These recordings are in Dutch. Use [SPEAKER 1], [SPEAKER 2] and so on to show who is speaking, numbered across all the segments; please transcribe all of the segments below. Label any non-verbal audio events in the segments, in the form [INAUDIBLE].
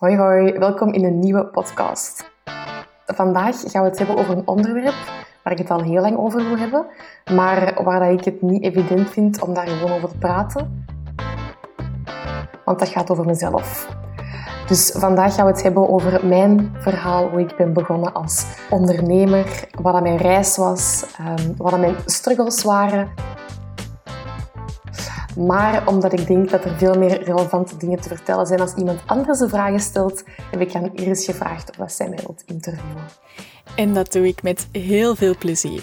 [SPEAKER 1] Hoi hoi, welkom in een nieuwe podcast. Vandaag gaan we het hebben over een onderwerp waar ik het al heel lang over wil hebben, maar waar ik het niet evident vind om daar gewoon over te praten. Want dat gaat over mezelf. Dus vandaag gaan we het hebben over mijn verhaal, hoe ik ben begonnen als ondernemer, wat mijn reis was, ehm, wat mijn struggles waren, maar omdat ik denk dat er veel meer relevante dingen te vertellen zijn als iemand anders de vragen stelt, heb ik aan Iris gevraagd of zij mij wilt interviewen.
[SPEAKER 2] En dat doe ik met heel veel plezier.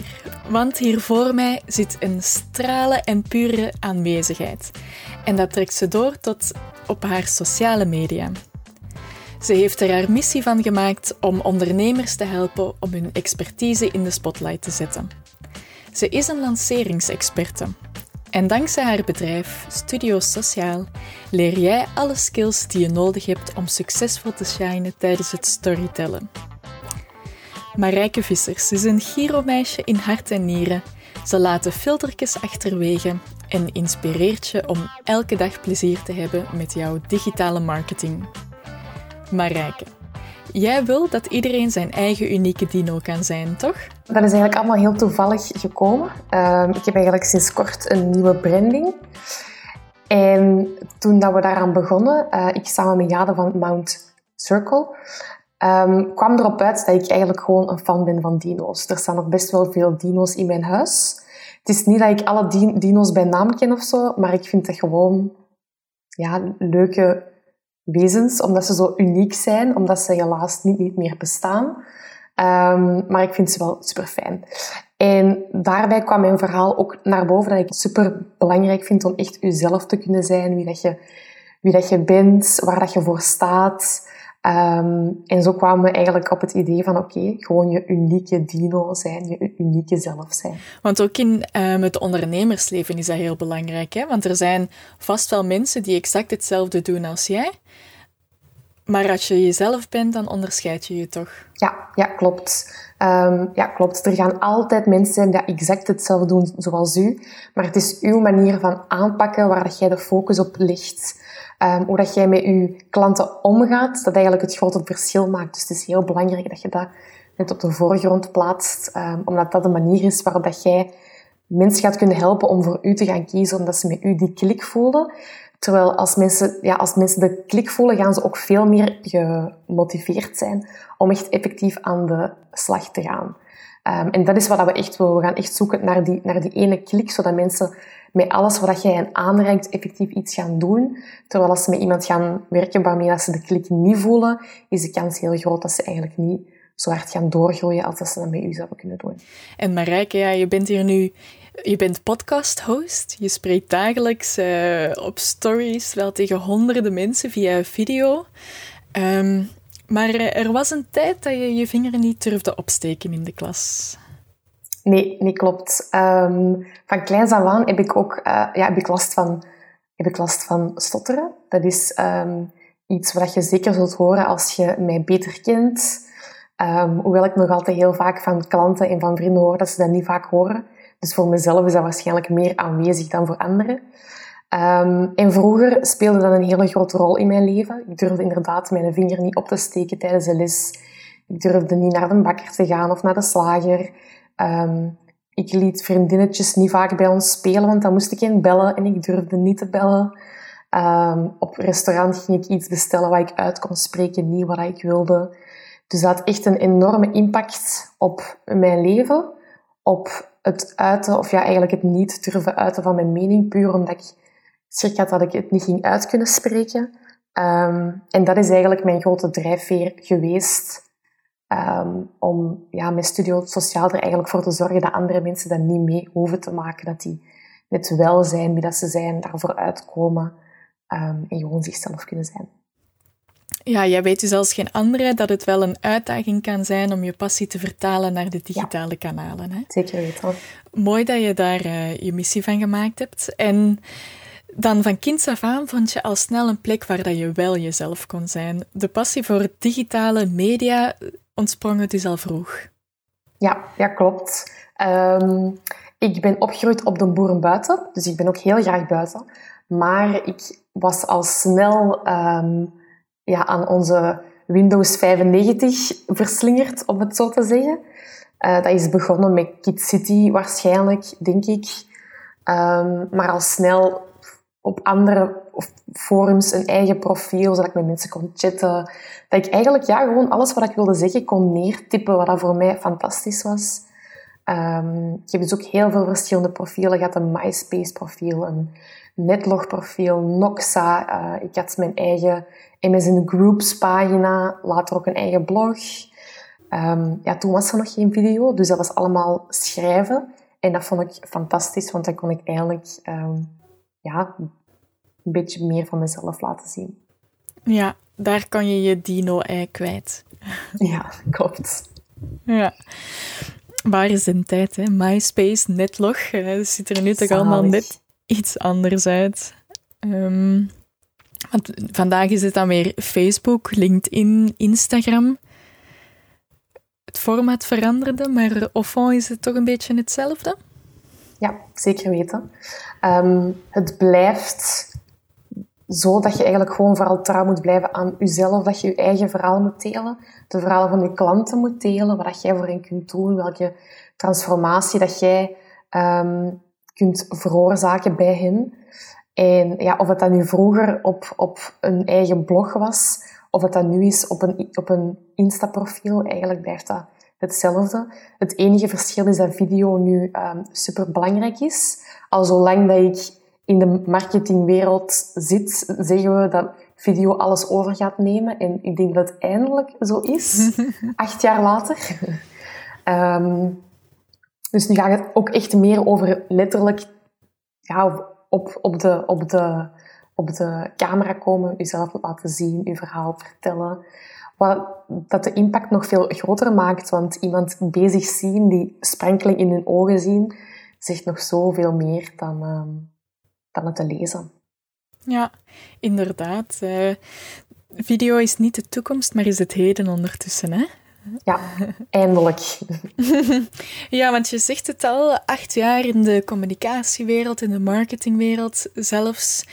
[SPEAKER 2] Want hier voor mij zit een stralen en pure aanwezigheid. En dat trekt ze door tot op haar sociale media. Ze heeft er haar missie van gemaakt om ondernemers te helpen om hun expertise in de spotlight te zetten. Ze is een lanceringsexperte en dankzij haar bedrijf Studio Sociaal leer jij alle skills die je nodig hebt om succesvol te shinen tijdens het storytellen. Marijke Vissers is een Giro-meisje in hart en nieren. Ze laat de filtertjes achterwege en inspireert je om elke dag plezier te hebben met jouw digitale marketing. Marijke, Jij wil dat iedereen zijn eigen unieke dino kan zijn, toch?
[SPEAKER 1] Dat is eigenlijk allemaal heel toevallig gekomen. Ehm, ik heb eigenlijk sinds kort een nieuwe branding. En toen dat we daaraan begonnen, uh, ik samen met Jade van Mount Circle, um, kwam erop uit dat ik eigenlijk gewoon een fan ben van dino's. Er staan nog best wel veel dino's in mijn huis. Het is niet dat ik alle dino's bij naam ken of zo, maar ik vind dat gewoon ja, leuke wezens, omdat ze zo uniek zijn, omdat ze helaas niet meer bestaan. Um, maar ik vind ze wel super fijn. En daarbij kwam mijn verhaal ook naar boven dat ik super belangrijk vind om echt jezelf te kunnen zijn, wie dat je, wie dat je bent, waar dat je voor staat. Um, en zo kwamen we eigenlijk op het idee van oké, gewoon je unieke dino zijn, je unieke zelf zijn.
[SPEAKER 2] Want ook in um, het ondernemersleven is dat heel belangrijk, hè? Want er zijn vast wel mensen die exact hetzelfde doen als jij. Maar als je jezelf bent, dan onderscheid je je toch?
[SPEAKER 1] Ja, ja klopt. Um, ja, klopt. Er gaan altijd mensen zijn die exact hetzelfde doen zoals u. Maar het is uw manier van aanpakken waar dat jij de focus op ligt. Um, hoe dat jij met je klanten omgaat, dat eigenlijk het grote verschil maakt. Dus het is heel belangrijk dat je dat net op de voorgrond plaatst. Um, omdat dat de manier is waarop dat jij mensen gaat kunnen helpen om voor u te gaan kiezen, omdat ze met u die klik voelen. Terwijl als mensen, ja, als mensen de klik voelen, gaan ze ook veel meer gemotiveerd zijn om echt effectief aan de slag te gaan. Um, en dat is wat we echt willen. We gaan echt zoeken naar die, naar die ene klik, zodat mensen met alles wat jij hen aanreikt effectief iets gaan doen. Terwijl als ze met iemand gaan werken waarmee ze de klik niet voelen, is de kans heel groot dat ze eigenlijk niet zo hard gaan doorgroeien als dat ze dat met u zouden kunnen doen.
[SPEAKER 2] En Marijke, ja, je bent hier nu je bent podcast-host. Je spreekt dagelijks uh, op stories wel tegen honderden mensen via video. Um, maar er was een tijd dat je je vinger niet durfde opsteken in de klas.
[SPEAKER 1] Nee, nee klopt. Um, van kleins af aan heb ik ook uh, ja, heb ik last, van, heb ik last van stotteren. Dat is um, iets wat je zeker zult horen als je mij beter kent. Hoewel ik nog altijd heel vaak van klanten en van vrienden hoor dat ze dat niet vaak horen. Dus voor mezelf is dat waarschijnlijk meer aanwezig dan voor anderen. Um, en vroeger speelde dat een hele grote rol in mijn leven. Ik durfde inderdaad mijn vinger niet op te steken tijdens de les. Ik durfde niet naar de bakker te gaan of naar de slager. Um, ik liet vriendinnetjes niet vaak bij ons spelen, want dan moest ik hen bellen en ik durfde niet te bellen. Um, op restaurant ging ik iets bestellen wat ik uit kon spreken, niet wat ik wilde. Dus dat had echt een enorme impact op mijn leven, op het uiten, of ja, eigenlijk het niet durven uiten van mijn mening, puur omdat ik schrik had dat ik het niet ging uit kunnen spreken. Um, en dat is eigenlijk mijn grote drijfveer geweest um, om ja, mijn studio sociaal er eigenlijk voor te zorgen dat andere mensen dat niet mee hoeven te maken, dat die net wel zijn wie dat ze zijn, daarvoor uitkomen um, en gewoon zichzelf kunnen zijn.
[SPEAKER 2] Ja, jij weet dus als geen andere dat het wel een uitdaging kan zijn om je passie te vertalen naar de digitale kanalen. Hè?
[SPEAKER 1] Zeker weten.
[SPEAKER 2] Mooi dat je daar uh, je missie van gemaakt hebt. En dan van kinds af aan vond je al snel een plek waar dat je wel jezelf kon zijn. De passie voor digitale media ontsprong dus al vroeg.
[SPEAKER 1] Ja, ja klopt. Um, ik ben opgegroeid op de boerenbuiten, dus ik ben ook heel graag buiten. Maar ik was al snel um, ja, aan onze Windows 95 verslingerd, om het zo te zeggen. Uh, dat is begonnen met Kid City waarschijnlijk, denk ik. Um, maar al snel op andere forums een eigen profiel, zodat ik met mensen kon chatten. Dat ik eigenlijk ja, gewoon alles wat ik wilde zeggen kon neertippen, wat voor mij fantastisch was. Um, ik heb dus ook heel veel verschillende profielen gehad. Een MySpace-profiel, een Netlog-profiel, Noxa. Uh, ik had mijn eigen MSN Groups-pagina, later ook een eigen blog. Um, ja, toen was er nog geen video, dus dat was allemaal schrijven. En dat vond ik fantastisch, want dan kon ik eigenlijk um, ja, een beetje meer van mezelf laten zien.
[SPEAKER 2] Ja, daar kan je je dino-ei kwijt. [LAUGHS]
[SPEAKER 1] Ja, klopt.
[SPEAKER 2] Ja. Waar is de tijd, hè? MySpace, Netlog. Het ziet er nu toch allemaal net iets anders uit. Um, want vandaag is het dan weer Facebook, LinkedIn, Instagram. Het format veranderde, maar fond is het toch een beetje hetzelfde?
[SPEAKER 1] Ja, zeker weten. Um, het blijft zo dat je eigenlijk gewoon vooral trouw moet blijven aan jezelf, dat je je eigen verhaal moet delen, de verhalen van je klanten moet delen, wat jij voor hen kunt doen, welke transformatie dat jij um, kunt veroorzaken bij hen. En ja, of het dan nu vroeger op, op een eigen blog was, of het dan nu is op een, op een Insta-profiel, eigenlijk blijft dat hetzelfde. Het enige verschil is dat video nu um, ehm, super belangrijk is. Al zolang dat ik in de marketingwereld zit, zeggen we dat video alles over gaat nemen. En ik denk dat het eindelijk zo is, [LAUGHS] acht jaar later. um, dus nu gaat het ook echt meer over letterlijk ja, op, op, de, op, de, op de camera komen, jezelf laten zien, je verhaal vertellen. Wat dat de impact nog veel groter maakt, want iemand bezig zien, die sprankeling in hun ogen zien, zegt nog zoveel meer dan, uh, dan het te lezen.
[SPEAKER 2] Ja, inderdaad. Uh, video is niet de toekomst, maar is het heden ondertussen, hè?
[SPEAKER 1] Ja, eindelijk. [LAUGHS]
[SPEAKER 2] ja, want je zegt het al, acht jaar in de communicatiewereld, in de marketingwereld zelfs.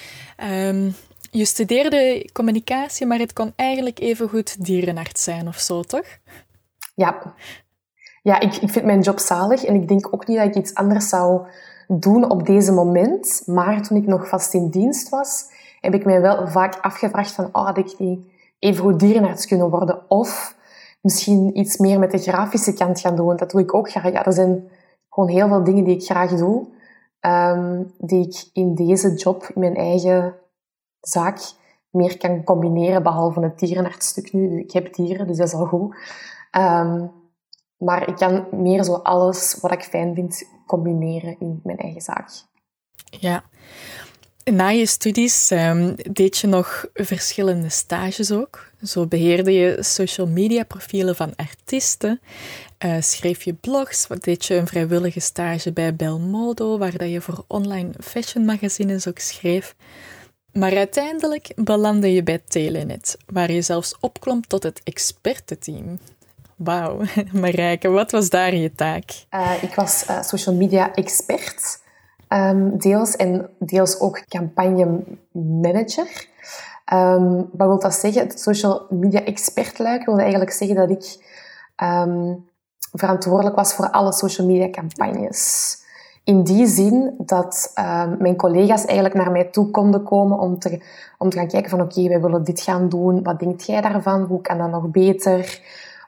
[SPEAKER 2] Um, je studeerde communicatie, maar het kon eigenlijk even goed dierenarts zijn of zo, toch?
[SPEAKER 1] Ja. Ja, ik, ik vind mijn job zalig en ik denk ook niet dat ik iets anders zou doen op deze moment. Maar toen ik nog vast in dienst was, heb ik mij wel vaak afgevraagd van, oh, had ik niet even goed dierenarts kunnen worden? Of misschien iets meer met de grafische kant gaan doen. Dat doe ik ook graag. Ja, er zijn gewoon heel veel dingen die ik graag doe, um, die ik in deze job, in mijn eigen zaak, meer kan combineren, behalve het dierenartsstuk nu. Ik heb dieren, dus dat is al goed. Um, maar ik kan meer zo alles wat ik fijn vind combineren in mijn eigen zaak.
[SPEAKER 2] Ja. Na je studies um, deed je nog verschillende stages ook. Zo beheerde je social media profielen van artiesten, uh, schreef je blogs, deed je een vrijwillige stage bij Belmodo, waar dat je voor online fashion magazines ook schreef. Maar uiteindelijk belandde je bij Telenet, waar je zelfs opklom tot het expertenteam. Wauw, [LAUGHS] Marijke, wat was daar je taak?
[SPEAKER 1] Uh, ik was uh, social media expert. Um, deels en deels ook campagne manager. Um, wat wil dat zeggen? Het social media expertluik wilde eigenlijk zeggen dat ik um, verantwoordelijk was voor alle social media campagnes. In die zin dat mijn collega's eigenlijk naar mij toe konden komen om te, om te gaan kijken van oké, wij willen dit gaan doen. Wat denkt jij daarvan? Hoe kan dat nog beter?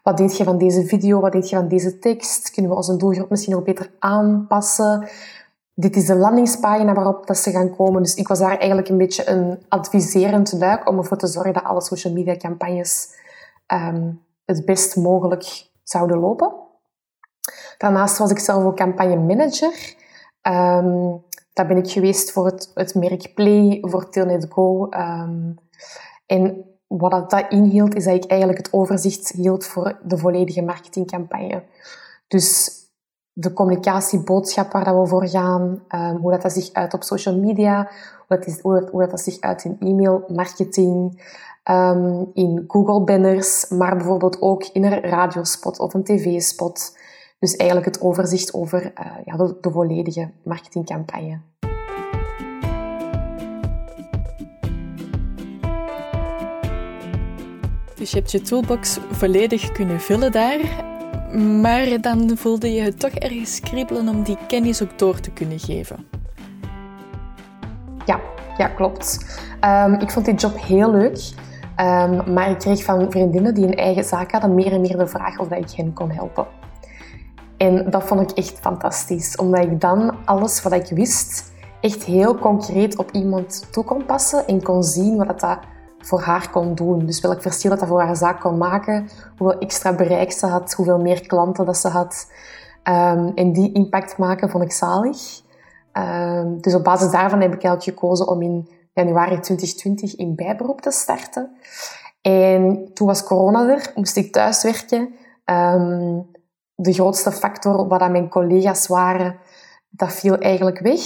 [SPEAKER 1] Wat denk je van deze video? Wat denk je van deze tekst? Kunnen we onze doelgroep misschien nog beter aanpassen? Dit is de landingspagina waarop dat ze gaan komen. Dus ik was daar eigenlijk een beetje een adviserend luik om ervoor te zorgen dat alle social media campagnes um, het best mogelijk zouden lopen. Daarnaast was ik zelf ook campagne manager. Um, daar ben ik geweest voor het, het merk Play, voor Telnet Go. Um, en wat dat, dat inhield, is dat ik eigenlijk het overzicht hield voor de volledige marketingcampagne. Dus de communicatieboodschap waar dat we voor gaan, um, hoe dat, dat zich uit op social media, hoe dat, is, hoe dat, hoe dat, dat zich uit in e-mail marketing, um, in Google banners, maar bijvoorbeeld ook in een radiospot of een tv-spot. Dus eigenlijk het overzicht over uh, ja, de, de volledige marketingcampagne.
[SPEAKER 2] Dus je hebt je toolbox volledig kunnen vullen daar. Maar dan voelde je het toch ergens kriebelen om die kennis ook door te kunnen geven.
[SPEAKER 1] Ja, ja klopt. Ehm, ik vond die job heel leuk. Ehm, maar ik kreeg van vriendinnen die een eigen zaak hadden meer en meer de vraag of ik hen kon helpen. En dat vond ik echt fantastisch, omdat ik dan alles wat ik wist echt heel concreet op iemand toe kon passen en kon zien wat dat voor haar kon doen. Dus welk verschil dat, dat voor haar zaak kon maken, hoeveel extra bereik ze had, hoeveel meer klanten dat ze had. Um, en die impact maken vond ik zalig. Um, dus op basis daarvan heb ik eigenlijk gekozen om in januari 2020 in bijberoep te starten. En toen was corona er, moest ik thuiswerken. Um, de grootste factor wat mijn collega's waren, dat viel eigenlijk weg.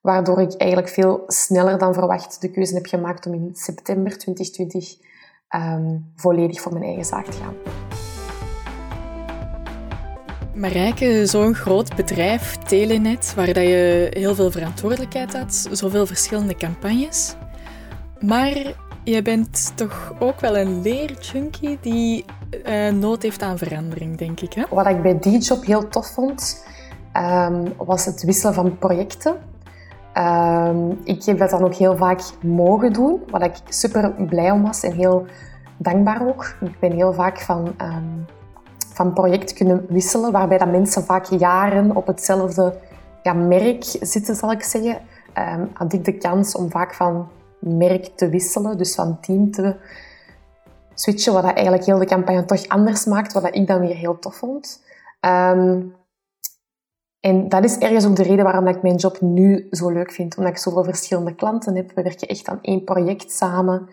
[SPEAKER 1] Waardoor ik eigenlijk veel sneller dan verwacht de keuze heb gemaakt om in september 2020 um, volledig voor mijn eigen zaak te gaan.
[SPEAKER 2] Marijke, zo'n groot bedrijf, Telenet, waar dat je heel veel verantwoordelijkheid had, zoveel verschillende campagnes. Maar je bent toch ook wel een leerjunkie die uh, nood heeft aan verandering, denk ik. Hè?
[SPEAKER 1] Wat ik bij die job heel tof vond, um, was het wisselen van projecten. Um, ik heb dat dan ook heel vaak mogen doen, wat ik super blij om was en heel dankbaar ook. Ik ben heel vaak van, um, van project kunnen wisselen, waarbij dat mensen vaak jaren op hetzelfde ja, merk zitten, zal ik zeggen. Um, had ik de kans om vaak van merk te wisselen, dus van team te switchen, wat dat eigenlijk heel de campagne toch anders maakt, wat dat ik dan weer heel tof vond. En dat is ergens ook de reden waarom ik mijn job nu zo leuk vind. Omdat ik zoveel verschillende klanten heb. We werken echt aan één project samen.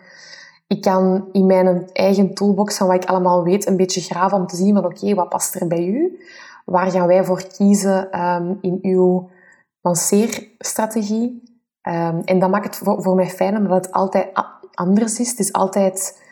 [SPEAKER 1] Ik kan in mijn eigen toolbox van wat ik allemaal weet een beetje graven om te zien van oké, wat past er bij u? Waar gaan wij voor kiezen um, in uw lanceerstrategie? Um, en dat maakt het voor, voor mij fijn omdat het altijd anders is. Het is altijd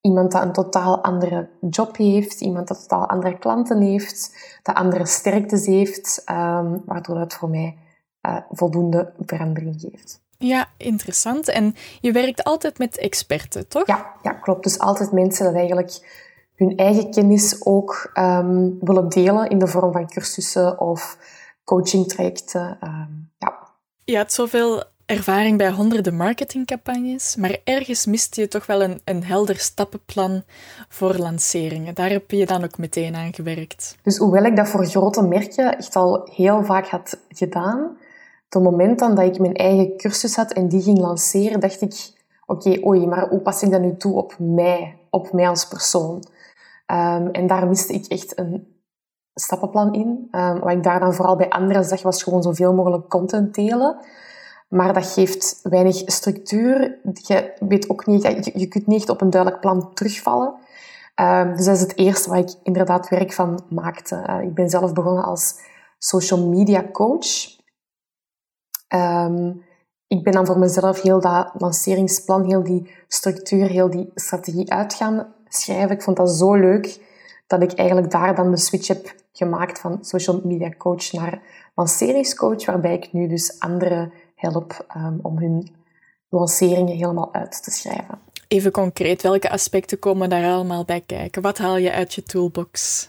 [SPEAKER 1] iemand dat een totaal andere job heeft, iemand dat totaal andere klanten heeft, dat andere sterktes heeft, um, waardoor het voor mij uh, voldoende verandering geeft.
[SPEAKER 2] Ja, interessant. En je werkt altijd met experten, toch?
[SPEAKER 1] Ja, ja klopt. Dus altijd mensen dat eigenlijk hun eigen kennis ook um, willen delen in de vorm van cursussen of coachingtrajecten. Um, ja.
[SPEAKER 2] Je had zoveel ervaring bij honderden marketingcampagnes, maar ergens miste je toch wel een, een helder stappenplan voor lanceringen. Daar heb je dan ook meteen aan gewerkt.
[SPEAKER 1] Dus hoewel ik dat voor grote merken echt al heel vaak had gedaan, het moment dan dat ik mijn eigen cursus had en die ging lanceren, dacht ik, oké, oei, maar hoe pas ik dat nu toe op mij, op mij als persoon? Um, en daar miste ik echt een stappenplan in. Um, wat ik daar dan vooral bij anderen zag, was gewoon zoveel mogelijk content delen. Maar dat geeft weinig structuur. Je weet ook niet, je, je kunt niet op een duidelijk plan terugvallen. Um, dus dat is het eerste waar ik inderdaad werk van maakte. Uh, ik ben zelf begonnen als social media coach. Um, ik ben dan voor mezelf heel dat lanceringsplan, heel die structuur, heel die strategie uit gaan schrijven. Ik vond dat zo leuk dat ik eigenlijk daar dan de switch heb gemaakt van social media coach naar lanceringscoach, waarbij ik nu dus andere help um, om hun lanceringen helemaal uit te schrijven.
[SPEAKER 2] Even concreet, welke aspecten komen daar allemaal bij kijken? Wat haal je uit je toolbox?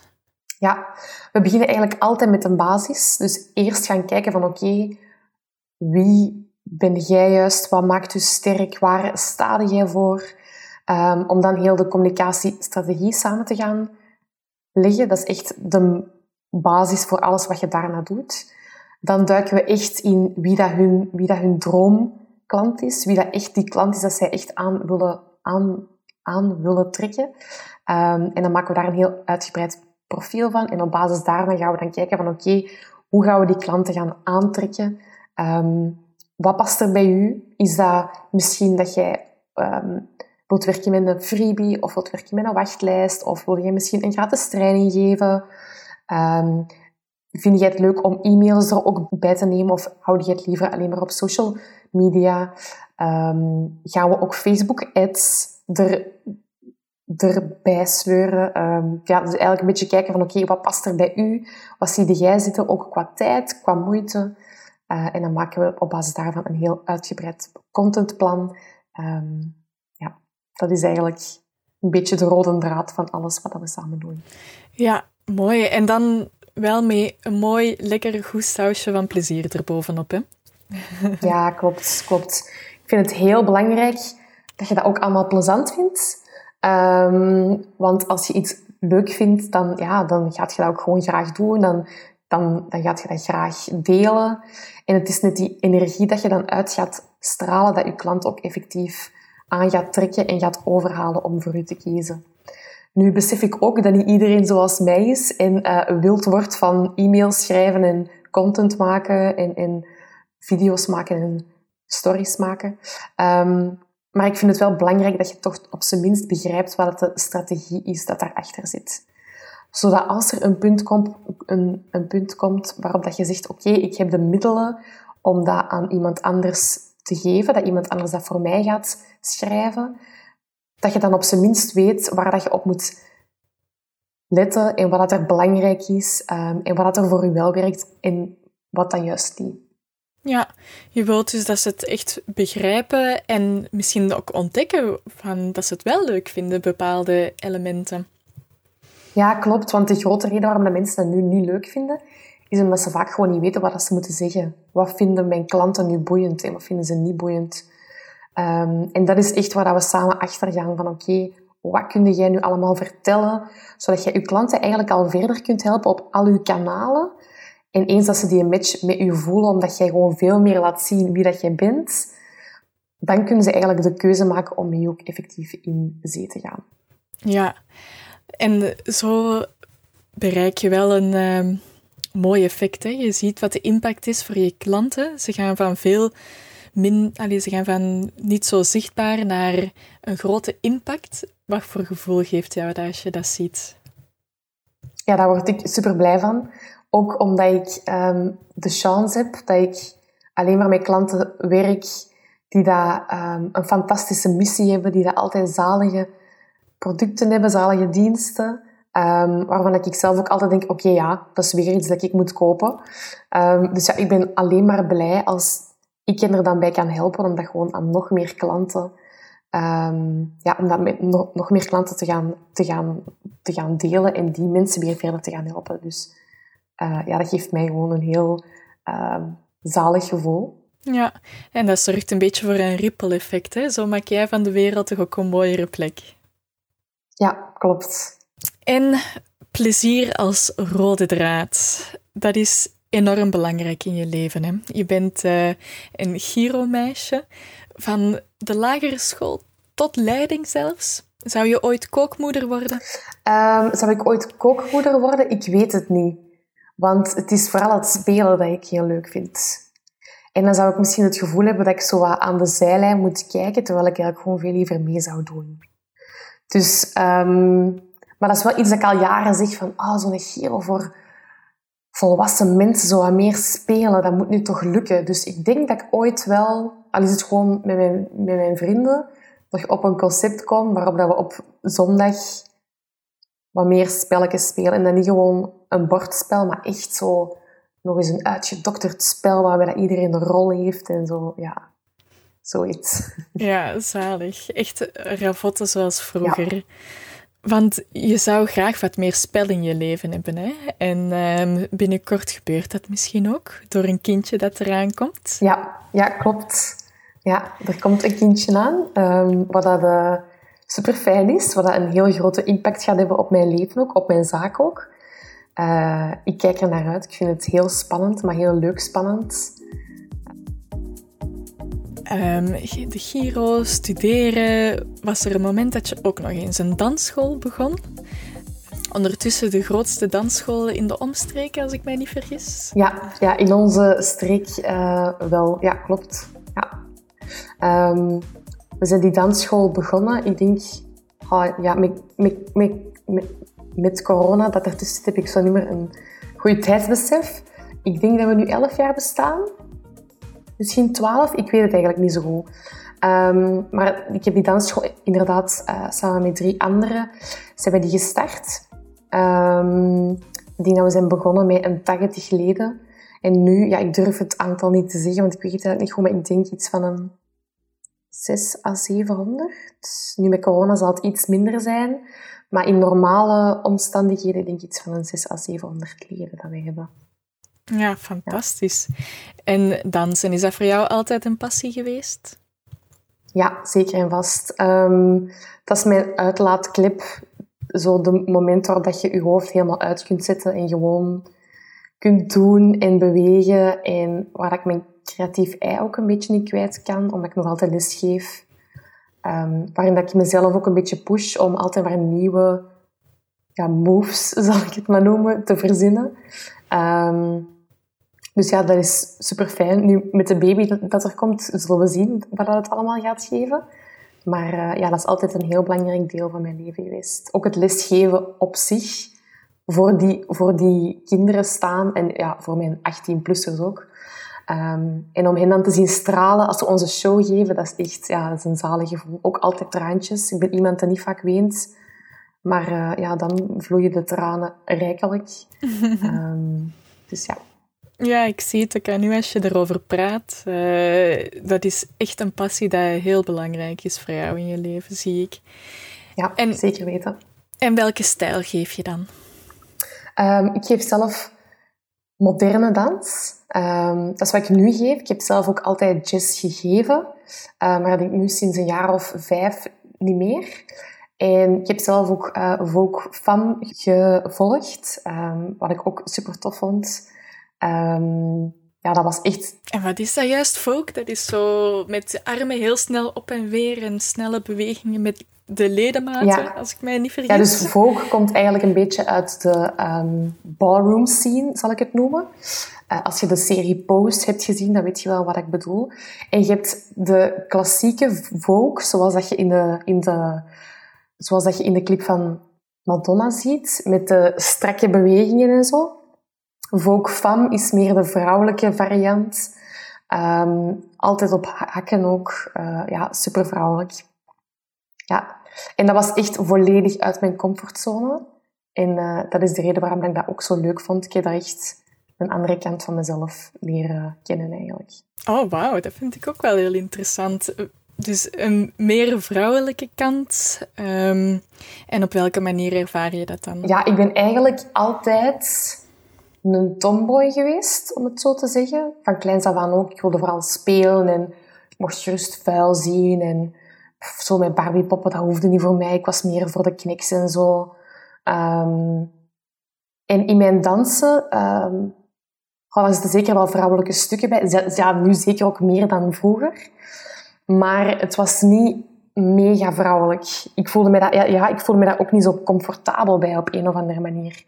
[SPEAKER 1] Ja, we beginnen eigenlijk altijd met een basis. Dus eerst gaan kijken van oké, okay, wie ben jij juist? Wat maakt u sterk? Waar sta jij voor? Um, om dan heel de communicatiestrategie samen te gaan leggen. Dat is echt de basis voor alles wat je daarna doet dan duiken we echt in wie dat hun, wie dat hun droomklant is, wie dat echt die klant is dat zij echt aan willen, aan, aan willen trekken. Um, en dan maken we daar een heel uitgebreid profiel van. En op basis daarvan gaan we dan kijken van oké, hoe gaan we die klanten gaan aantrekken? Um, wat past er bij u? Is dat misschien dat jij um, wilt werken met een freebie of wilt werken met een wachtlijst of wil je misschien een gratis training geven? Vind je het leuk om e-mails er ook bij te nemen of houd je het liever alleen maar op social media? Um, gaan we ook Facebook-ads er, erbij sleuren? Um, ja, dus eigenlijk een beetje kijken van oké, wat past er bij u? Wat zie jij zitten, ook qua tijd, qua moeite? Uh, en dan maken we op basis daarvan een heel uitgebreid contentplan. Um, ja, dat is eigenlijk een beetje de rode draad van alles wat we samen doen.
[SPEAKER 2] Ja, mooi. En dan wel mee een mooi, lekker goed sausje van plezier erbovenop, hè? [LAUGHS]
[SPEAKER 1] Ja, klopt, klopt. Ik vind het heel belangrijk dat je dat ook allemaal plezant vindt. Um, want als je iets leuk vindt, dan, ja, dan gaat je dat ook gewoon graag doen. Dan, dan, dan gaat je dat graag delen. En het is net die energie dat je dan uit gaat stralen, dat je klant ook effectief aan gaat trekken en gaat overhalen om voor u te kiezen. Nu besef ik ook dat niet iedereen zoals mij is en uh, wild wordt van e-mails schrijven en content maken en, en video's maken en stories maken. Um, maar ik vind het wel belangrijk dat je toch op zijn minst begrijpt wat de strategie is dat daarachter zit. Zodat als er een punt komt, een, een punt komt waarop dat je zegt, oké, ik heb de middelen om dat aan iemand anders te geven, dat iemand anders dat voor mij gaat schrijven, dat je dan op zijn minst weet waar dat je op moet letten en wat er belangrijk is um, en wat er voor je wel werkt en wat dan juist niet.
[SPEAKER 2] Ja, je wilt dus dat ze het echt begrijpen en misschien ook ontdekken van dat ze het wel leuk vinden, bepaalde elementen.
[SPEAKER 1] Ja, klopt. Want de grote reden waarom de mensen het nu niet leuk vinden, is omdat ze vaak gewoon niet weten wat ze moeten zeggen. Wat vinden mijn klanten nu boeiend en wat vinden ze niet boeiend? Um, en dat is echt waar we samen achter gaan van oké, wat kun jij nu allemaal vertellen, zodat je je klanten eigenlijk al verder kunt helpen op al uw kanalen, en eens dat ze die match met je voelen, omdat jij gewoon veel meer laat zien wie dat jij bent, dan kunnen ze eigenlijk de keuze maken om je ook effectief in zee te gaan.
[SPEAKER 2] Ja, en zo bereik je wel een uh, mooi effect. Hè? Je ziet wat de impact is voor je klanten. Ze gaan van veel min, allez, ze gaan van niet zo zichtbaar naar een grote impact. Wat voor gevoel geeft jou dat als je dat ziet?
[SPEAKER 1] Ja, daar word ik super blij van. Ook omdat ik um, de chance heb dat ik alleen maar met klanten werk die dat, um, een fantastische missie hebben, die dat altijd zalige producten hebben, zalige diensten. Um, waarvan ik zelf ook altijd denk, oké ja, dat is weer iets dat ik moet kopen. dus ja, ik ben alleen maar blij als ik er dan bij kan helpen, om dat gewoon aan nog meer klanten, ja, om dat met nog, nog meer klanten te gaan, te, gaan, te gaan delen en die mensen weer verder te gaan helpen. Dus uh, ja, dat geeft mij gewoon een heel uh, zalig gevoel.
[SPEAKER 2] Ja, en dat zorgt een beetje voor een ripple-effect. Hè? Zo maak jij van de wereld toch ook een mooiere plek.
[SPEAKER 1] Ja, klopt.
[SPEAKER 2] En plezier als rode draad. Dat is enorm belangrijk in je leven. Hè? Je bent uh, een Giro-meisje van de lagere school tot leiding zelfs. Zou je ooit kookmoeder worden?
[SPEAKER 1] Um, zou ik ooit kookmoeder worden? Ik weet het niet. Want het is vooral het spelen dat ik heel leuk vind. En dan zou ik misschien het gevoel hebben dat ik zo wat aan de zijlijn moet kijken, terwijl ik eigenlijk gewoon veel liever mee zou doen. Dus, um, maar dat is wel iets dat ik al jaren zeg van, oh, zo'n Giro voor volwassen mensen, zo wat meer spelen, dat moet nu toch lukken. Dus ik denk dat ik ooit wel, al is het gewoon met mijn, met mijn vrienden, nog op een concept kom waarop dat we op zondag wat meer spelletjes spelen. En dan niet gewoon een bordspel, maar echt zo nog eens een uitgedokterd spel waarbij iedereen een rol heeft en zo. Ja, zoiets.
[SPEAKER 2] Ja, zalig. Echt ravotten zoals vroeger. Want je zou graag wat meer spel in je leven hebben. Hè? En um, binnenkort gebeurt dat misschien ook, door een kindje dat eraan komt.
[SPEAKER 1] Ja, ja klopt. Ja, er komt een kindje aan, um, wat dat... Uh, super fijn is, wat een heel grote impact gaat hebben op mijn leven ook, op mijn zaak ook. Uh, ik kijk er naar uit. Ik vind het heel spannend, maar heel leuk spannend.
[SPEAKER 2] Um, de Giro, studeren. Was er een moment dat je ook nog eens een dansschool begon? Ondertussen de grootste dansschool in de omstreken, als ik mij niet vergis.
[SPEAKER 1] Ja, ja in onze streek uh, wel. Ja, klopt. Ja. Um, we zijn die dansschool begonnen. Ik denk, oh, ja, met, met, met, met, corona dat ertussen heb ik zo niet meer een goede tijdsbesef. Ik denk dat we nu elf jaar bestaan. Misschien twaalf, ik weet het eigenlijk niet zo goed. Um, maar ik heb die dansschool inderdaad uh, samen met drie anderen zijn we die gestart. Um, ik denk dat we zijn begonnen met een 80 leden. En nu, ja, ik durf het aantal niet te zeggen, want ik weet het eigenlijk niet goed, maar ik denk iets van een 6 à 700. Nu met corona zal het iets minder zijn. Maar in normale omstandigheden denk ik iets van een 6 à 700 leden dat we hebben.
[SPEAKER 2] Ja, fantastisch. En dansen, is dat voor jou altijd een passie geweest?
[SPEAKER 1] Ja, zeker en vast. Um, dat is mijn uitlaatclip. Zo de moment waarop dat je je hoofd helemaal uit kunt zetten en gewoon kunt doen en bewegen. En waar ik mijn creatief ei ook een beetje niet kwijt kan, omdat ik nog altijd les geef. Um, waarin dat ik mezelf ook een beetje push om altijd maar nieuwe ja, moves, [LAUGHS] zal ik het maar noemen, te verzinnen. Um, dus ja, dat is super fijn. Nu, met de baby dat, er komt, zullen we zien wat dat het allemaal gaat geven. Maar uh, ja, dat is altijd een heel belangrijk deel van mijn leven geweest. Ook het lesgeven op zich, voor die, voor die kinderen staan en ja, voor mijn 18-plussers ook. Um, en om hen dan te zien stralen als ze onze show geven, dat is echt ja, dat is een zalig gevoel. Ook altijd traantjes. Ik ben iemand die niet vaak weent. Maar uh, ja, dan vloeien de tranen rijkelijk. um, [LAUGHS] dus ja.
[SPEAKER 2] Ja, ik zie het ook nu als je erover praat. Uh, dat is echt een passie die heel belangrijk is voor jou in je leven, zie ik.
[SPEAKER 1] Ja, en, zeker weten.
[SPEAKER 2] En welke stijl geef je dan?
[SPEAKER 1] Um, ik geef zelf moderne dans. Um, dat is wat ik nu geef. Ik heb zelf ook altijd jazz gegeven, uh, maar dat denk ik nu sinds een jaar of vijf niet meer. En ik heb zelf ook uh, Vogue Femme gevolgd, um, wat ik ook super tof vond. Um, ja, dat was echt...
[SPEAKER 2] En wat is dat juist, folk? Dat is zo met de armen heel snel op en weer en snelle bewegingen met de ledematen, als ik mij niet vergis.
[SPEAKER 1] Ja, dus folk komt eigenlijk een beetje uit de um, ballroom scene, zal ik het noemen. Uh, als je de serie Pose hebt gezien, dan weet je wel wat ik bedoel. En je hebt de klassieke folk, zoals dat je in de, in de, zoals dat je in de clip van Madonna ziet, met de strakke bewegingen en zo. Vogue femme is meer de vrouwelijke variant. Um, altijd op hakken ook. Uh, ja, super vrouwelijk. Ja. En dat was echt volledig uit mijn comfortzone. En uh, dat is de reden waarom ik dat ook zo leuk vond. Ik heb daar echt een andere kant van mezelf leren kennen eigenlijk.
[SPEAKER 2] Oh, wauw. Dat vind ik ook wel heel interessant. Dus een meer vrouwelijke kant. Um, en op welke manier ervaar je dat dan?
[SPEAKER 1] Ja, ik ben eigenlijk altijd een tomboy geweest, om het zo te zeggen. Van kleins af aan ook. Ik wilde vooral spelen en mocht gerust vuil zien. En zo met Barbiepoppen, dat hoefde niet voor mij. Ik was meer voor de kniks en zo. Um, en in mijn dansen um, oh, er zeker wel vrouwelijke stukken bij. Ja, nu zeker ook meer dan vroeger. Maar het was niet mega vrouwelijk. Ik voelde me dat, ja, ja, ik voelde me daar ook niet zo comfortabel bij op een of andere manier.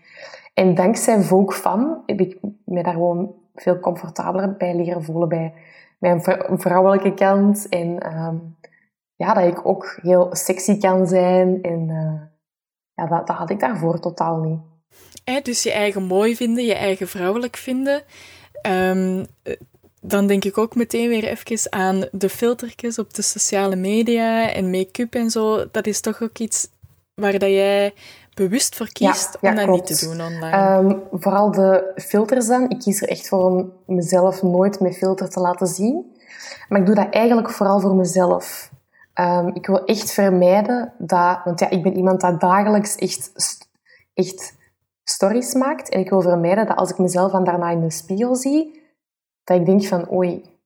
[SPEAKER 1] En dankzij Vogue Femme heb ik me daar gewoon veel comfortabeler bij leren voelen bij mijn vrouwelijke kant. En um, ja, dat ik ook heel sexy kan zijn. En uh, ja, dat, dat, had ik daarvoor totaal niet.
[SPEAKER 2] Eh, dus je eigen mooi vinden, je eigen vrouwelijk vinden. Um, dan denk ik ook meteen weer even aan de filtertjes op de sociale media en make-up en zo. Dat is toch ook iets waar dat jij bewust voor kiest om dat niet te doen online?
[SPEAKER 1] Um, vooral de filters dan. Ik kies er echt voor om mezelf nooit met filter te laten zien. Maar ik doe dat eigenlijk vooral voor mezelf. Um, ik wil echt vermijden dat... Want ja, ik ben iemand dat dagelijks echt, echt stories maakt. En ik wil vermijden dat als ik mezelf dan daarna in de spiegel zie, dat ik denk van, oei,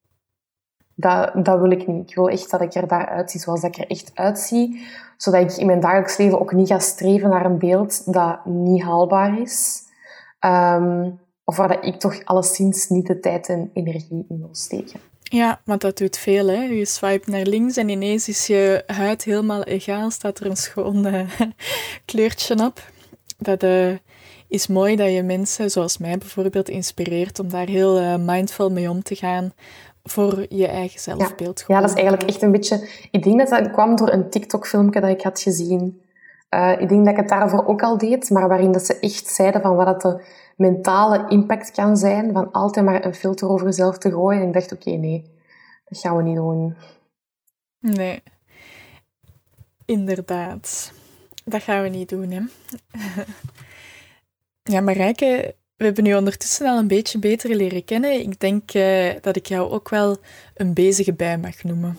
[SPEAKER 1] dat, wil ik niet. Ik wil echt dat ik er daaruit zie zoals ik er echt uitzie. Zodat ik in mijn dagelijks leven ook niet ga streven naar een beeld dat niet haalbaar is. Um, of waar dat ik toch alleszins niet de tijd en energie in wil steken.
[SPEAKER 2] Ja, want dat doet veel. Hè? Je swipe naar links en ineens is je huid helemaal egaal. Staat er een schoon uh, [LAUGHS] kleurtje op. Dat uh, is mooi dat je mensen, zoals mij bijvoorbeeld, inspireert om daar heel uh, mindful mee om te gaan voor je eigen zelfbeeld.
[SPEAKER 1] Ja. ja, dat is eigenlijk echt een beetje... Ik denk dat dat kwam door een TikTok-filmpje dat ik had gezien. Uh, ik denk dat ik het daarvoor ook al deed, maar waarin dat ze echt zeiden van wat de mentale impact kan zijn van altijd maar een filter over jezelf te gooien. En ik dacht, oké, nee, dat gaan we niet doen.
[SPEAKER 2] Nee, inderdaad. Dat gaan we niet doen, hè. [LAUGHS] ja, Marijke, we hebben nu ondertussen al een beetje beter leren kennen. Ik denk uh, dat ik jou ook wel een bezige bij mag noemen.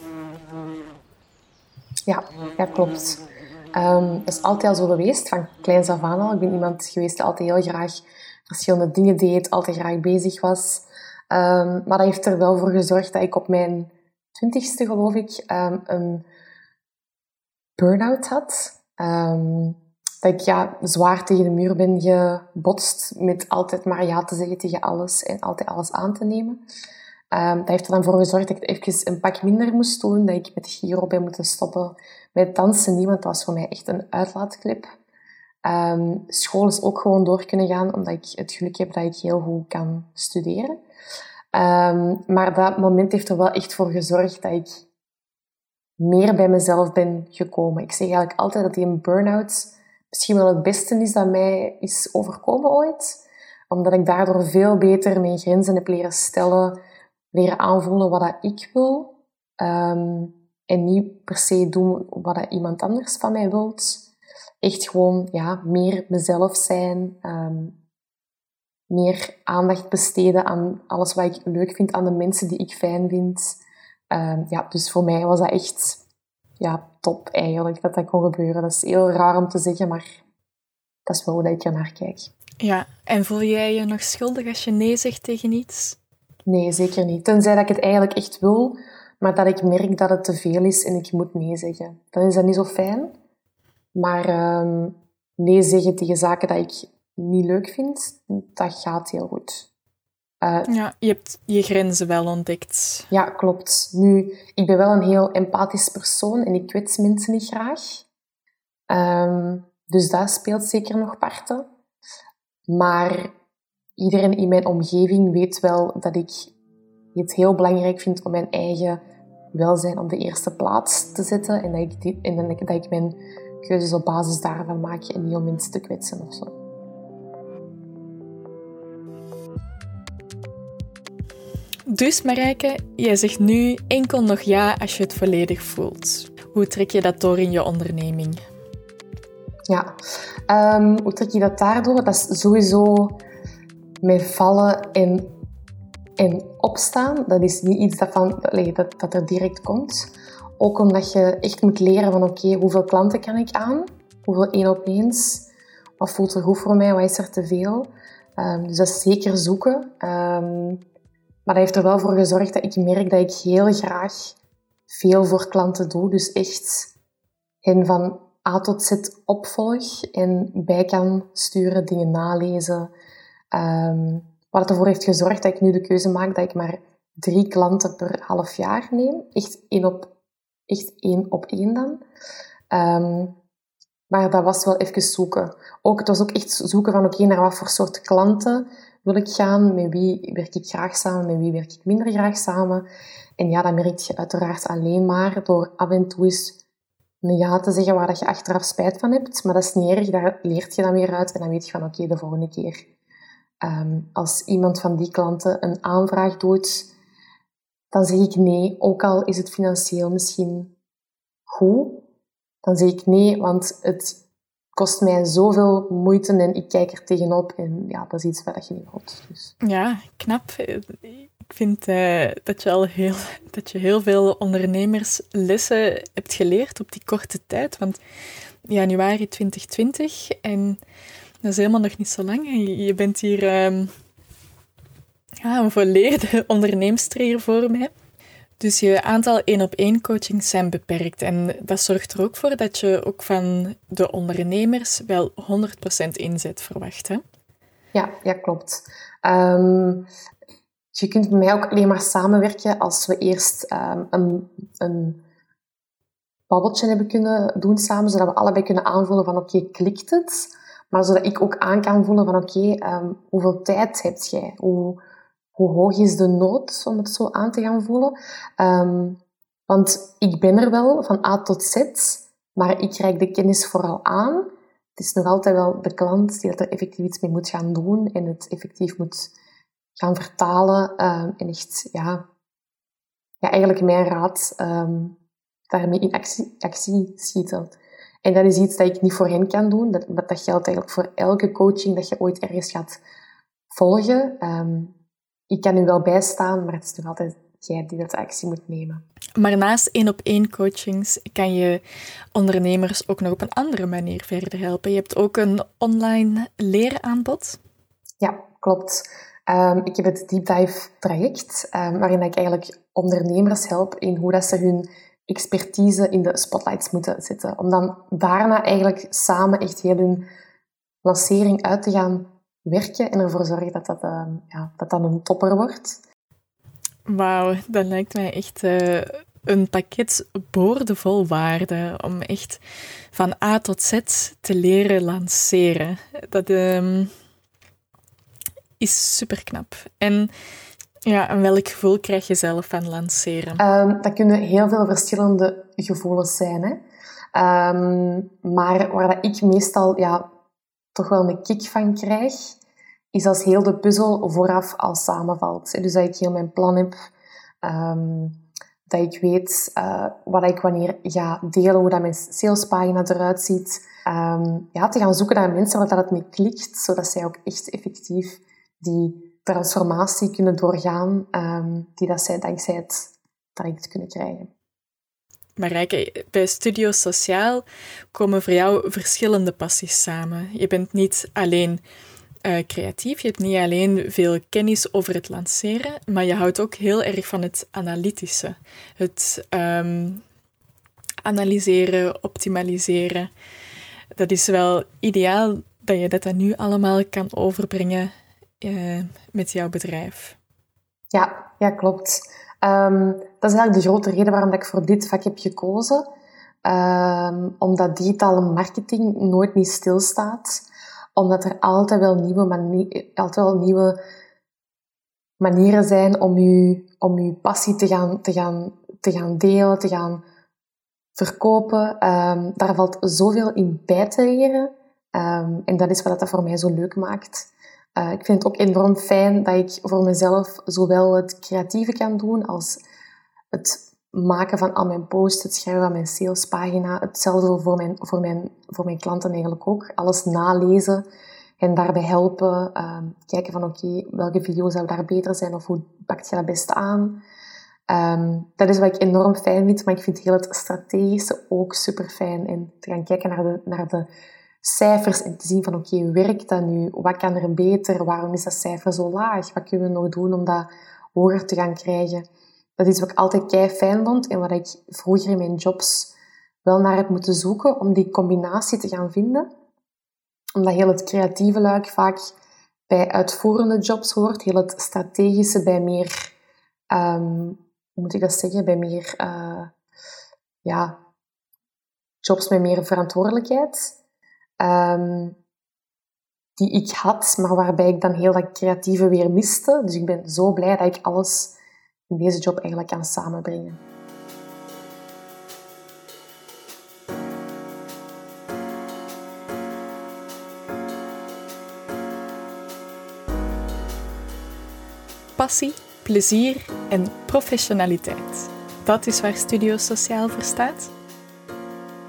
[SPEAKER 1] Ja, ja klopt. Um, dat is altijd al zo geweest, van kleins af aan al. Ik ben iemand geweest die altijd heel graag verschillende dingen deed, altijd graag bezig was. Um, maar dat heeft er wel voor gezorgd dat ik op mijn twintigste, geloof ik, um, een burn-out had. Dat ik ja, zwaar tegen de muur ben gebotst met altijd maar ja te zeggen tegen alles en altijd alles aan te nemen. Um, dat heeft er dan voor gezorgd dat ik even een pak minder moest doen, dat ik met Giro ben moeten stoppen met dansen niet, want dat was voor mij echt een uitlaatklep. Um, school is ook gewoon door kunnen gaan, omdat ik het geluk heb dat ik heel goed kan studeren. Um, maar dat moment heeft er wel echt voor gezorgd dat ik meer bij mezelf ben gekomen. Ik zeg eigenlijk altijd dat die een burn-out misschien wel het beste is dat mij is overkomen ooit. Omdat ik daardoor veel beter mijn grenzen heb leren stellen, leren aanvoelen wat dat ik wil. Um, en niet per se doen wat dat iemand anders van mij wilt. Echt gewoon ja, meer mezelf zijn. Um, meer aandacht besteden aan alles wat ik leuk vind, aan de mensen die ik fijn vind. Um, ja, dus voor mij was dat echt ja, top eigenlijk, dat dat kon gebeuren. Dat is heel raar om te zeggen, maar dat is wel hoe ik er naar kijk.
[SPEAKER 2] Ja, en voel jij je nog schuldig als je nee zegt tegen iets?
[SPEAKER 1] Nee, zeker niet. Tenzij dat ik het eigenlijk echt wil, maar dat ik merk dat het te veel is en ik moet nee zeggen. Dan is dat niet zo fijn. Maar um, nee zeggen tegen zaken dat ik niet leuk vind, dat gaat heel goed.
[SPEAKER 2] Uh, ja, je hebt je grenzen wel ontdekt.
[SPEAKER 1] Ja, klopt. Nu, ik ben wel een heel empathisch persoon en ik kwets mensen niet graag. Um, dus dat speelt zeker nog parten. Maar iedereen in mijn omgeving weet wel dat ik het heel belangrijk vind om mijn eigen welzijn op de eerste plaats te zetten en dat ik, die, en dat ik mijn keuzes op basis daarvan maak en niet om mensen te kwetsen of zo.
[SPEAKER 2] Dus Marijke, jij zegt nu enkel nog ja als je het volledig voelt. Hoe trek je dat door in je onderneming?
[SPEAKER 1] Ja, um, hoe trek je dat daardoor? Dat is sowieso met vallen en opstaan, dat is niet iets dat, van, dat, dat er direct komt. Ook omdat je echt moet leren van oké, hoeveel klanten kan ik aan? Hoeveel één op eens? Wat voelt er goed voor mij? Wat is er te veel? Um, dus dat is zeker zoeken. Um, maar dat heeft er wel voor gezorgd dat ik merk dat ik heel graag veel voor klanten doe. Dus echt hen van A tot Z opvolg en bij kan sturen, dingen nalezen. Um, wat ervoor heeft gezorgd dat ik nu de keuze maak dat ik maar drie klanten per half jaar neem. Echt één op, echt één, op één dan. Um, maar dat was wel even zoeken. Ook, het was ook echt zoeken van oké, naar wat voor soort klanten wil ik gaan? Met wie werk ik graag samen? Met wie werk ik minder graag samen? En ja, dat merk je uiteraard alleen maar door af en toe eens een ja te zeggen waar dat je achteraf spijt van hebt. Maar dat is niet erg, daar leert je dan weer uit en dan weet je van oké, de volgende keer Um, als iemand van die klanten een aanvraag doet, dan zeg ik nee, ook al is het financieel misschien goed. Dan zeg ik nee, want het kost mij zoveel moeite en ik kijk er tegenop. En ja, dat is iets wat je niet wilt. Dus.
[SPEAKER 2] Ja, knap. Ik vind uh, dat, je al heel, dat je heel veel ondernemerslessen hebt geleerd op die korte tijd. Want januari 2020 en dat is helemaal nog niet zo lang. Je bent hier um, ja, een volledige onderneemster hier voor mij. Dus je aantal één-op-één coachings zijn beperkt. En dat zorgt er ook voor dat je ook van de ondernemers wel 100% inzet verwacht. Hè?
[SPEAKER 1] Ja, ja, klopt. Um, je kunt met mij ook alleen maar samenwerken als we eerst um, een, een babbeltje hebben kunnen doen samen, zodat we allebei kunnen aanvoelen van oké, klikt het? Maar zodat ik ook aan kan voelen van oké, um, hoeveel tijd heb jij? Hoe, hoe hoog is de nood om het zo aan te gaan voelen? Um, want ik ben er wel van A tot Z, maar ik krijg de kennis vooral aan. Het is nog altijd wel de klant die er effectief iets mee moet gaan doen en het effectief moet gaan vertalen um, en echt, ja, ja, eigenlijk mijn raad um, daarmee in actie, actie schieten. En dat is iets dat ik niet voor hen kan doen. Dat, dat geldt eigenlijk voor elke coaching dat je ooit ergens gaat volgen. Ik kan u wel bijstaan, maar het is nog altijd jij die dat actie moet nemen.
[SPEAKER 2] Maar naast één op één coachings kan je ondernemers ook nog op een andere manier verder helpen. Je hebt ook een online leeraanbod.
[SPEAKER 1] Ja, klopt. Ehm, ik heb het Deep Dive traject, um, waarin ik eigenlijk ondernemers help in hoe dat ze hun expertise in de spotlights moeten zetten. Om dan daarna eigenlijk samen echt heel hun lancering uit te gaan werken en ervoor zorgen dat dat, uh, ja, dat, dat een topper wordt.
[SPEAKER 2] Wauw, dat lijkt mij echt uh, een pakket boordevol waarde om echt van A tot Z te leren lanceren. Dat um, is super knap. En ja, en welk gevoel krijg je zelf van lanceren?
[SPEAKER 1] Um, dat kunnen heel veel verschillende gevoelens zijn. Hè? Um, maar waar dat ik meestal ja, toch wel een kick van krijg, is als heel de puzzel vooraf al samenvalt. Dus dat ik heel mijn plan heb, um, dat ik weet uh, wat ik wanneer ga delen, hoe dat mijn salespagina eruit ziet. Um, ja, te gaan zoeken naar mensen waar dat het mee klikt, zodat zij ook echt effectief die transformatie kunnen doorgaan, um, die dat zij dankzij het traject kunnen krijgen.
[SPEAKER 2] Marijke, bij Studio Sociaal komen voor jou verschillende passies samen. Je bent niet alleen uh, creatief, je hebt niet alleen veel kennis over het lanceren, maar je houdt ook heel erg van het analytische. Het um, analyseren, optimaliseren. Dat is wel ideaal dat je dat nu allemaal kan overbrengen uh, met jouw bedrijf.
[SPEAKER 1] Ja, ja klopt. Um, dat is eigenlijk de grote reden waarom ik voor dit vak heb gekozen. Um, omdat digitale marketing nooit niet stilstaat. Omdat er altijd wel nieuwe, mani altijd wel nieuwe manieren zijn om je, om je passie te gaan, te, gaan, te gaan delen, te gaan verkopen. Um, daar valt zoveel in bij te leren. en dat is wat dat voor mij zo leuk maakt. Uh, ik vind het ook enorm fijn dat ik voor mezelf zowel het creatieve kan doen als het maken van al mijn posts, het schrijven van mijn salespagina. Hetzelfde voor mijn, voor mijn, voor mijn klanten eigenlijk ook. Alles nalezen en daarbij helpen. Uh, kijken van oké, welke video zou daar beter zijn of hoe pak je dat best aan. Um, dat is wat ik enorm fijn vind, maar ik vind heel het strategische ook super fijn. En te gaan kijken naar de, naar de cijfers en te zien van oké, werkt dat nu? Wat kan er beter? Waarom is dat cijfer zo laag? Wat kunnen we nog doen om dat hoger te gaan krijgen? Dat is wat ik altijd kei fijn vond en wat ik vroeger in mijn jobs wel naar heb moeten zoeken om die combinatie te gaan vinden. Omdat heel het creatieve luik vaak bij uitvoerende jobs hoort, heel het strategische bij meer, um, hoe moet ik dat zeggen, bij meer, uh, ja, jobs met meer verantwoordelijkheid um, die ik had, maar waarbij ik dan heel dat creatieve weer miste. Dus ik ben zo blij dat ik alles in deze job eigenlijk kan samenbrengen.
[SPEAKER 2] Passie, plezier en professionaliteit. Dat is waar Studio Sociaal voor staat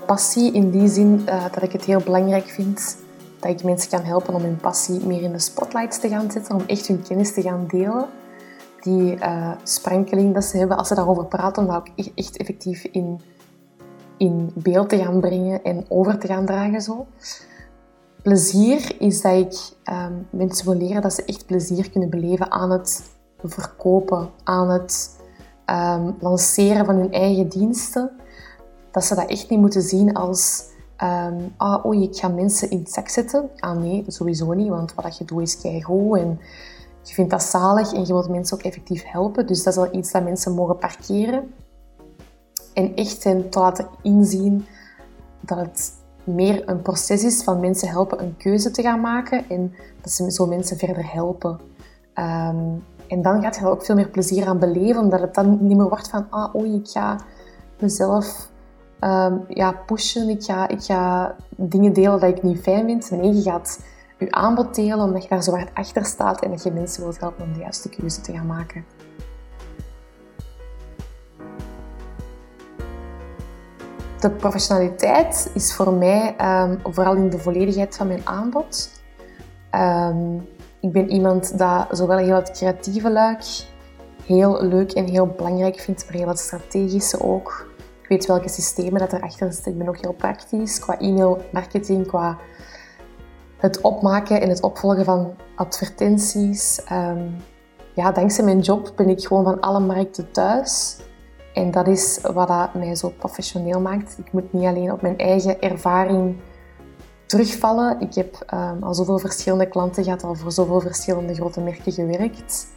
[SPEAKER 1] passie in die zin uh, dat ik het heel belangrijk vind dat ik mensen kan helpen om hun passie meer in de spotlights te gaan zetten, om echt hun kennis te gaan delen. Die uh, sprankeling dat ze hebben als ze daarover praten, om dat ook e-, echt effectief in, in beeld te gaan brengen en over te gaan dragen. Zo. Plezier is dat ik um, mensen wil leren dat ze echt plezier kunnen beleven aan het verkopen, aan het um, lanceren van hun eigen diensten dat ze dat echt niet moeten zien als um, ah, oei, ik ga mensen in het zak zetten. Ah nee, sowieso niet, want wat je doet is keigoed en je vindt dat zalig en je wilt mensen ook effectief helpen. Dus dat is wel iets dat mensen mogen parkeren. En echt hen te laten inzien dat het meer een proces is van mensen helpen een keuze te gaan maken en dat ze zo mensen verder helpen. Um, en dan gaat je er ook veel meer plezier aan beleven, omdat het dan niet meer wordt van ah, oei, ik ga mezelf um, ja, pushen. Ik ga, ik ga dingen delen dat ik niet fijn vind. Nee, je gaat je aanbod delen omdat je daar zo hard achter staat en dat je mensen wilt helpen om de juiste keuze te gaan maken. De professionaliteit is voor mij um, vooral in de volledigheid van mijn aanbod. Um, ik ben iemand dat zowel heel het creatieve luik heel leuk en heel belangrijk vind, maar heel het strategische ook. Ik weet welke systemen dat erachter zitten. Ik ben ook heel praktisch qua e-mail marketing, qua het opmaken en het opvolgen van advertenties. Ehm, ja, dankzij mijn job ben ik gewoon van alle markten thuis. En dat is wat dat mij zo professioneel maakt. Ik moet niet alleen op mijn eigen ervaring terugvallen. Ik heb um, al zoveel verschillende klanten gehad, al voor zoveel verschillende grote merken gewerkt,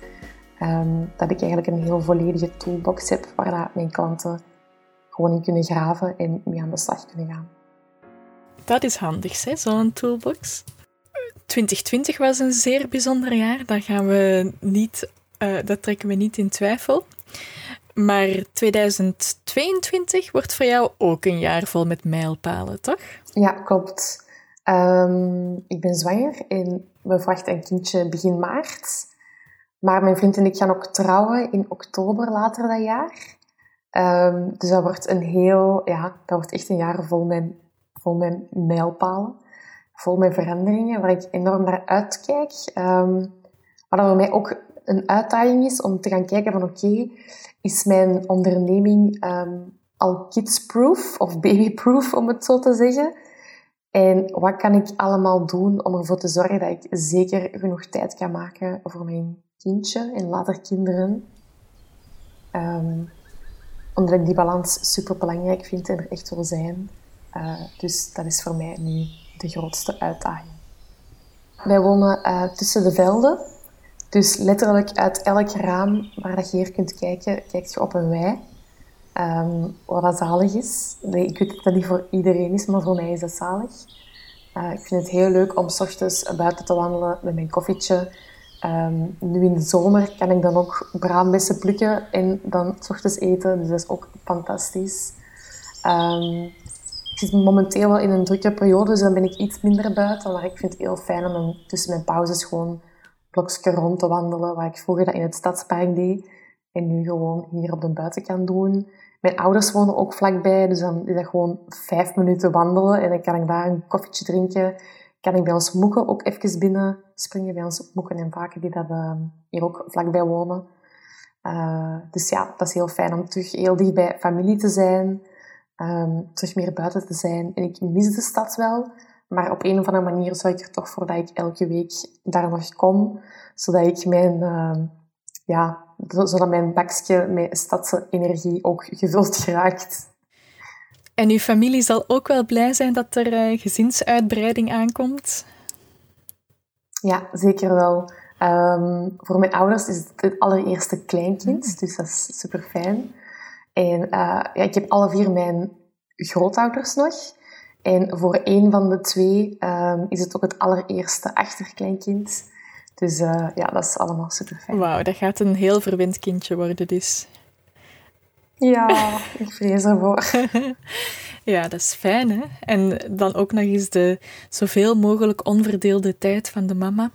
[SPEAKER 1] um, dat ik eigenlijk een heel volledige toolbox heb waar mijn klanten gewoon in kunnen graven en mee aan de slag kunnen gaan.
[SPEAKER 2] Dat is handig, zo'n toolbox. 2020 was een zeer bijzonder jaar. Dat, gaan we niet, uh, dat trekken we niet in twijfel. Maar 2022 wordt voor jou ook een jaar vol met mijlpalen, toch?
[SPEAKER 1] Ja, klopt. Um, ik ben zwanger en we verwachten een kindje begin maart. Maar mijn vriend en ik gaan ook trouwen in oktober later dat jaar. Um, dus dat wordt een heel, ja, dat wordt echt een jaar vol met, vol mijlpalen. Vol met veranderingen waar ik enorm naar uitkijk. Um, wat voor mij ook een uitdaging is om te gaan kijken van oké, is mijn onderneming um, al kids-proof of baby-proof om het zo te zeggen? En wat kan ik allemaal doen om ervoor te zorgen dat ik zeker genoeg tijd kan maken voor mijn kindje en later kinderen? Um, omdat ik die balans super belangrijk vind en er echt wil zijn. Uh, dus dat is voor mij nu de grootste uitdaging. Wij wonen uh, tussen de velden. Dus letterlijk uit elk raam waar je hier kunt kijken, kijk je op een wei. Um, wat zalig is. Ik weet dat dat niet voor iedereen is, maar voor mij is dat zalig. Uh, ik vind het heel leuk om s ochtends buiten te wandelen met mijn koffietje. Um, nu in de zomer kan ik dan ook braambessen plukken en dan s ochtends eten. Dus dat is ook fantastisch. Ik zit momenteel wel in een drukke periode, dus dan ben ik iets minder buiten. Maar ik vind het heel fijn om tussen mijn pauzes gewoon blokje rond te wandelen, waar ik vroeger dat in het stadspark deed. En nu gewoon hier op de buitenkant doen. Mijn ouders wonen ook vlakbij, dus dan is dat gewoon vijf minuten wandelen. En dan kan ik daar een koffietje drinken. Kan ik bij ons moeken ook even binnen springen. Bij ons moeken en vaken die dat, uh, hier ook vlakbij wonen. Uh, dus ja, dat is heel fijn om terug heel dicht bij familie te zijn. Um, terug meer buiten te zijn. En ik mis de stad wel. Maar op een of andere manier zorg ik er toch voor dat ik elke week daar nog kom. Zodat ik mijn, uh, ja, zodat mijn bakje met stadse energie ook gevuld geraakt.
[SPEAKER 2] En uw familie zal ook wel blij zijn dat er uh, gezinsuitbreiding aankomt?
[SPEAKER 1] Ja, zeker wel. Um, voor mijn ouders is het het allereerste kleinkind, mm. dus dat is super fijn. En uh, ja, ik heb alle vier mijn grootouders nog. En voor één van de twee um, is het ook het allereerste achterkleinkind. Dus uh, ja, dat is allemaal super fijn.
[SPEAKER 2] Wauw, dat gaat een heel verwend kindje worden dus.
[SPEAKER 1] Ja, ik vrees ervoor. [LAUGHS]
[SPEAKER 2] ja, dat is fijn, hè? En dan ook nog eens de zoveel mogelijk onverdeelde tijd van de mama.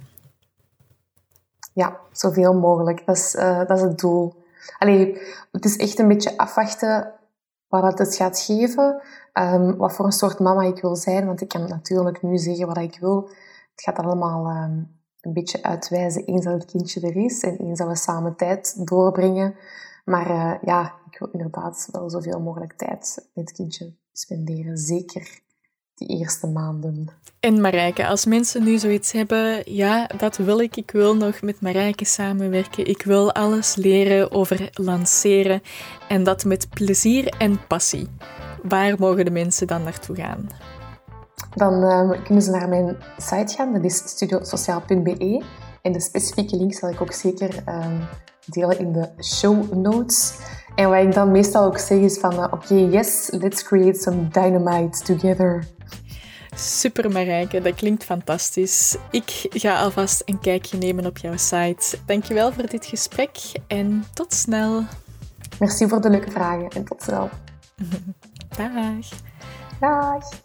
[SPEAKER 1] Ja, zoveel mogelijk. Dat is, uh, dat is het doel. Allee, het is echt een beetje afwachten wat het gaat geven. Um, wat voor een soort mama ik wil zijn. Want ik kan natuurlijk nu zeggen wat ik wil. Het gaat allemaal um, een beetje uitwijzen eens dat het kindje er is en eens dat we samen tijd doorbrengen. Maar uh, ja, ik wil inderdaad wel zoveel mogelijk tijd met het kindje spenderen. Zeker die eerste maanden.
[SPEAKER 2] En Marijke, als mensen nu zoiets hebben, ja, dat wil ik. Ik wil nog met Marijke samenwerken. Ik wil alles leren over lanceren. En dat met plezier en passie. Waar mogen de mensen dan naartoe gaan?
[SPEAKER 1] Dan uh, kunnen ze naar mijn site gaan, dat is studiosociaal.be. En de specifieke link zal ik ook zeker uh, delen in de show notes. En wat ik dan meestal ook zeg is van, uh, oké, okay, yes, let's create some dynamite together.
[SPEAKER 2] Super Marijke, dat klinkt fantastisch. Ik ga alvast een kijkje nemen op jouw site. Dankjewel voor dit gesprek en tot snel.
[SPEAKER 1] Merci voor de leuke vragen en tot snel. [LAUGHS]
[SPEAKER 2] Dag.
[SPEAKER 1] Dag.